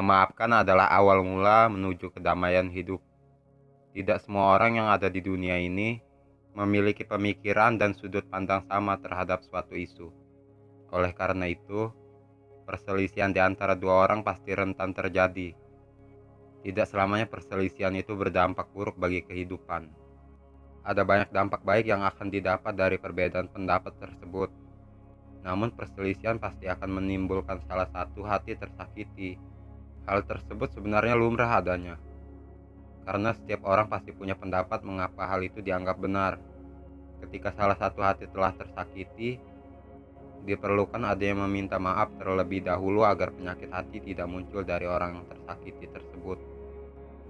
Memaafkan adalah awal mula menuju kedamaian hidup. Tidak semua orang yang ada di dunia ini memiliki pemikiran dan sudut pandang sama terhadap suatu isu. Oleh karena itu, perselisihan di antara dua orang pasti rentan terjadi. Tidak selamanya perselisihan itu berdampak buruk bagi kehidupan. Ada banyak dampak baik yang akan didapat dari perbedaan pendapat tersebut. Namun perselisihan pasti akan menimbulkan salah satu hati tersakiti Hal tersebut sebenarnya lumrah adanya. Karena setiap orang pasti punya pendapat mengapa hal itu dianggap benar. Ketika salah satu hati telah tersakiti, diperlukan ada yang meminta maaf terlebih dahulu agar penyakit hati tidak muncul dari orang yang tersakiti tersebut.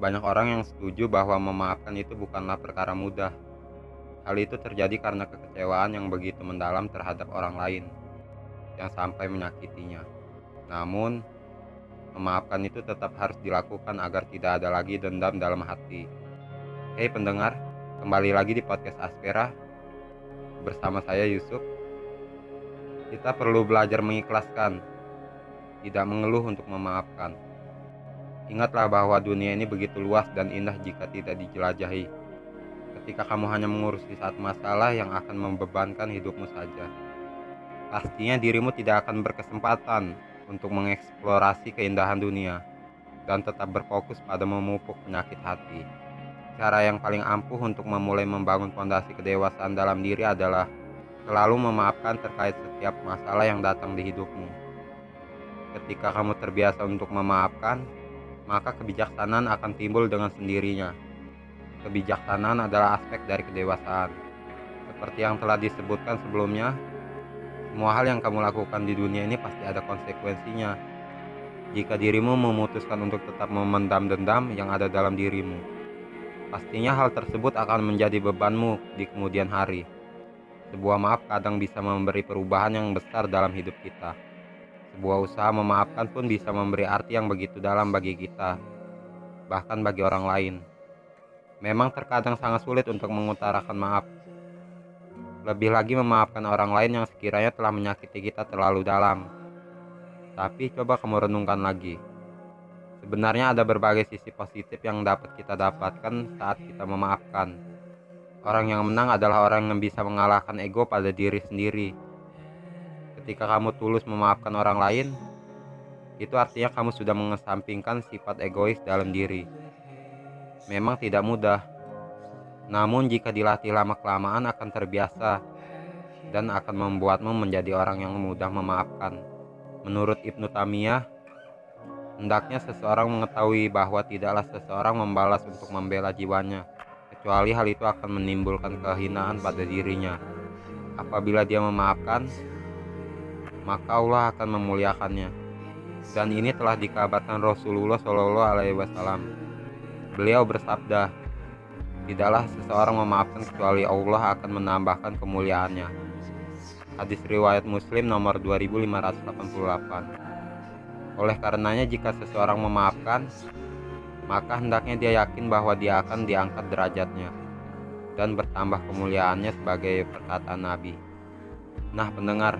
Banyak orang yang setuju bahwa memaafkan itu bukanlah perkara mudah. Hal itu terjadi karena kekecewaan yang begitu mendalam terhadap orang lain yang sampai menyakitinya. Namun, Memaafkan itu tetap harus dilakukan agar tidak ada lagi dendam dalam hati. Hei pendengar, kembali lagi di podcast Aspera bersama saya Yusuf. Kita perlu belajar mengikhlaskan, tidak mengeluh untuk memaafkan. Ingatlah bahwa dunia ini begitu luas dan indah jika tidak dijelajahi. Ketika kamu hanya mengurusi saat masalah yang akan membebankan hidupmu saja, pastinya dirimu tidak akan berkesempatan untuk mengeksplorasi keindahan dunia dan tetap berfokus pada memupuk penyakit hati. Cara yang paling ampuh untuk memulai membangun fondasi kedewasaan dalam diri adalah selalu memaafkan terkait setiap masalah yang datang di hidupmu. Ketika kamu terbiasa untuk memaafkan, maka kebijaksanaan akan timbul dengan sendirinya. Kebijaksanaan adalah aspek dari kedewasaan. Seperti yang telah disebutkan sebelumnya, semua hal yang kamu lakukan di dunia ini pasti ada konsekuensinya. Jika dirimu memutuskan untuk tetap memendam dendam yang ada dalam dirimu, pastinya hal tersebut akan menjadi bebanmu di kemudian hari. Sebuah maaf kadang bisa memberi perubahan yang besar dalam hidup kita. Sebuah usaha memaafkan pun bisa memberi arti yang begitu dalam bagi kita, bahkan bagi orang lain. Memang terkadang sangat sulit untuk mengutarakan maaf, lebih lagi memaafkan orang lain yang sekiranya telah menyakiti kita terlalu dalam. Tapi coba kamu renungkan lagi. Sebenarnya ada berbagai sisi positif yang dapat kita dapatkan saat kita memaafkan. Orang yang menang adalah orang yang bisa mengalahkan ego pada diri sendiri. Ketika kamu tulus memaafkan orang lain, itu artinya kamu sudah mengesampingkan sifat egois dalam diri. Memang tidak mudah, namun jika dilatih lama-kelamaan akan terbiasa dan akan membuatmu menjadi orang yang mudah memaafkan. Menurut Ibnu Tamiyah, hendaknya seseorang mengetahui bahwa tidaklah seseorang membalas untuk membela jiwanya, kecuali hal itu akan menimbulkan kehinaan pada dirinya. Apabila dia memaafkan, maka Allah akan memuliakannya. Dan ini telah dikabarkan Rasulullah Shallallahu Alaihi Wasallam. Beliau bersabda, Tidaklah seseorang memaafkan kecuali Allah akan menambahkan kemuliaannya. Hadis riwayat Muslim nomor 2588. Oleh karenanya jika seseorang memaafkan, maka hendaknya dia yakin bahwa dia akan diangkat derajatnya dan bertambah kemuliaannya sebagai perkataan Nabi. Nah, pendengar,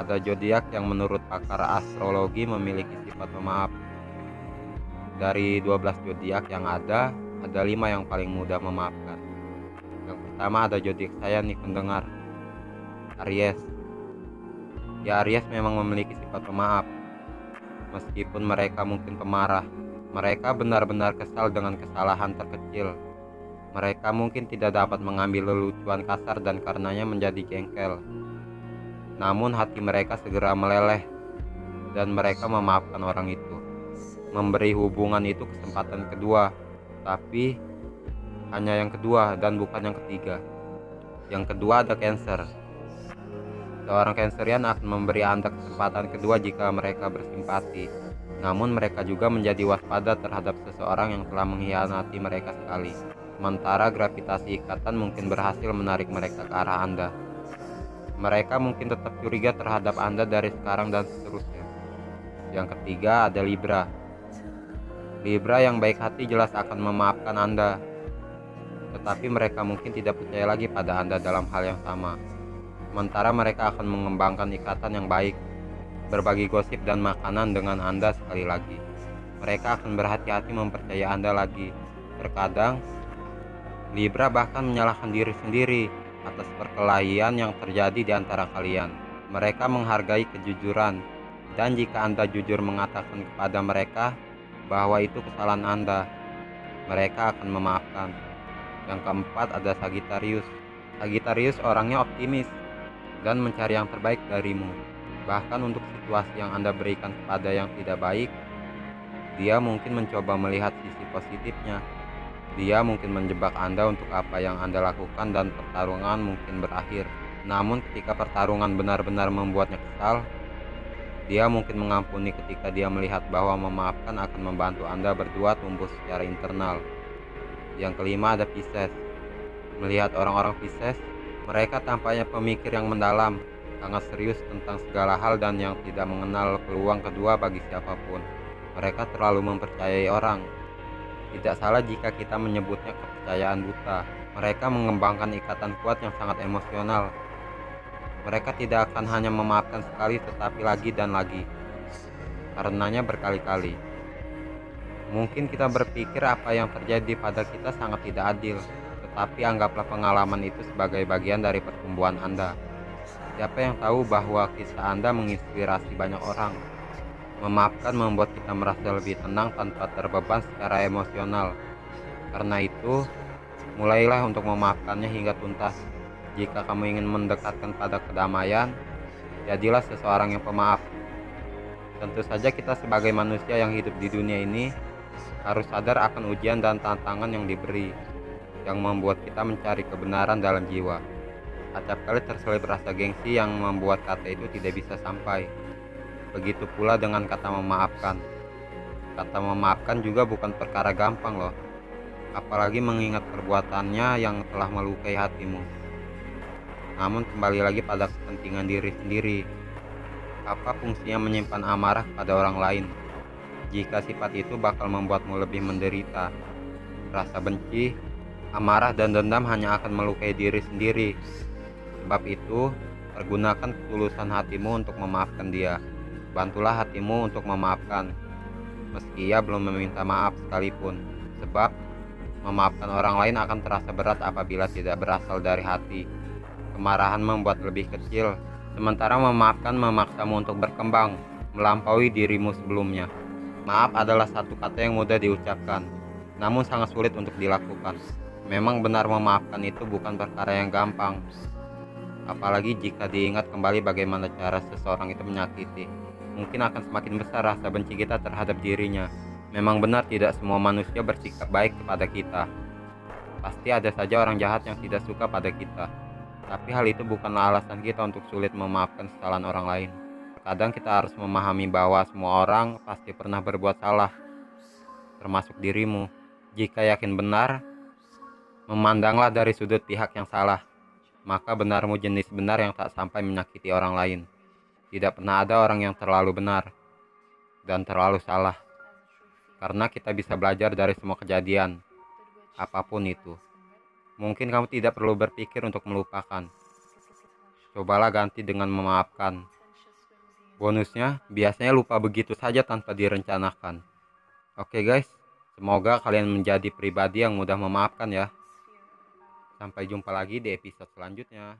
ada zodiak yang menurut pakar astrologi memiliki sifat pemaaf. Dari 12 zodiak yang ada, ada lima yang paling mudah memaafkan. Yang pertama ada zodiak saya nih pendengar. Aries. Ya Aries memang memiliki sifat pemaaf. Meskipun mereka mungkin pemarah, mereka benar-benar kesal dengan kesalahan terkecil. Mereka mungkin tidak dapat mengambil lelucuan kasar dan karenanya menjadi jengkel. Namun hati mereka segera meleleh dan mereka memaafkan orang itu. Memberi hubungan itu kesempatan kedua tapi hanya yang kedua dan bukan yang ketiga. Yang kedua ada Cancer. Seorang Cancerian akan memberi Anda kesempatan kedua jika mereka bersimpati. Namun mereka juga menjadi waspada terhadap seseorang yang telah mengkhianati mereka sekali. Sementara gravitasi ikatan mungkin berhasil menarik mereka ke arah Anda. Mereka mungkin tetap curiga terhadap Anda dari sekarang dan seterusnya. Yang ketiga ada Libra. Libra yang baik hati jelas akan memaafkan Anda, tetapi mereka mungkin tidak percaya lagi pada Anda dalam hal yang sama. Sementara mereka akan mengembangkan ikatan yang baik, berbagi gosip dan makanan dengan Anda sekali lagi. mereka akan berhati-hati mempercayai Anda lagi. Terkadang, Libra bahkan menyalahkan diri sendiri atas perkelahian yang terjadi di antara kalian. Mereka menghargai kejujuran, dan jika Anda jujur mengatakan kepada mereka bahwa itu kesalahan Anda, mereka akan memaafkan. Yang keempat ada Sagittarius. Sagittarius orangnya optimis dan mencari yang terbaik darimu. Bahkan untuk situasi yang Anda berikan kepada yang tidak baik, dia mungkin mencoba melihat sisi positifnya. Dia mungkin menjebak Anda untuk apa yang Anda lakukan dan pertarungan mungkin berakhir. Namun ketika pertarungan benar-benar membuatnya kesal, dia mungkin mengampuni ketika dia melihat bahwa memaafkan akan membantu Anda berdua tumbuh secara internal. Yang kelima ada Pisces. Melihat orang-orang Pisces, mereka tampaknya pemikir yang mendalam, sangat serius tentang segala hal dan yang tidak mengenal peluang kedua bagi siapa pun. Mereka terlalu mempercayai orang. Tidak salah jika kita menyebutnya kepercayaan buta. Mereka mengembangkan ikatan kuat yang sangat emosional. Mereka tidak akan hanya memaafkan sekali tetapi lagi dan lagi. Karenanya berkali-kali. Mungkin kita berpikir apa yang terjadi pada kita sangat tidak adil, tetapi anggaplah pengalaman itu sebagai bagian dari pertumbuhan Anda. Siapa yang tahu bahwa kisah Anda menginspirasi banyak orang? Memaafkan membuat kita merasa lebih tenang tanpa terbeban secara emosional. Karena itu, mulailah untuk memaafkannya hingga tuntas. Jika kamu ingin mendekatkan pada kedamaian, jadilah seseorang yang pemaaf. Tentu saja kita sebagai manusia yang hidup di dunia ini harus sadar akan ujian dan tantangan yang diberi, yang membuat kita mencari kebenaran dalam jiwa. Acap kali terselip rasa gengsi yang membuat kata itu tidak bisa sampai. Begitu pula dengan kata memaafkan. Kata memaafkan juga bukan perkara gampang loh. Apalagi mengingat perbuatannya yang telah melukai hatimu. Namun kembali lagi pada kepentingan diri sendiri. Apa fungsinya menyimpan amarah pada orang lain? Jika sifat itu bakal membuatmu lebih menderita. Rasa benci, amarah dan dendam hanya akan melukai diri sendiri. Sebab itu, pergunakan ketulusan hatimu untuk memaafkan dia. Bantulah hatimu untuk memaafkan, meski ia belum meminta maaf sekalipun, sebab memaafkan orang lain akan terasa berat apabila tidak berasal dari hati. Kemarahan membuat lebih kecil, sementara memaafkan memaksamu untuk berkembang, melampaui dirimu sebelumnya. Maaf adalah satu kata yang mudah diucapkan, namun sangat sulit untuk dilakukan. Memang benar memaafkan itu bukan perkara yang gampang, apalagi jika diingat kembali bagaimana cara seseorang itu menyakiti mungkin akan semakin besar rasa benci kita terhadap dirinya. Memang benar tidak semua manusia bersikap baik kepada kita. Pasti ada saja orang jahat yang tidak suka pada kita. Tapi hal itu bukanlah alasan kita untuk sulit memaafkan kesalahan orang lain. Kadang kita harus memahami bahwa semua orang pasti pernah berbuat salah, termasuk dirimu. Jika yakin benar, memandanglah dari sudut pihak yang salah, maka benarmu jenis benar yang tak sampai menyakiti orang lain. Tidak pernah ada orang yang terlalu benar dan terlalu salah. Karena kita bisa belajar dari semua kejadian, apa pun itu. Mungkin kamu tidak perlu berpikir untuk melupakan. Cobalah ganti dengan memaafkan. Bonusnya, biasanya lupa begitu saja tanpa direncanakan. Oke guys, semoga kalian menjadi pribadi yang mudah memaafkan ya. Sampai jumpa lagi di episode selanjutnya.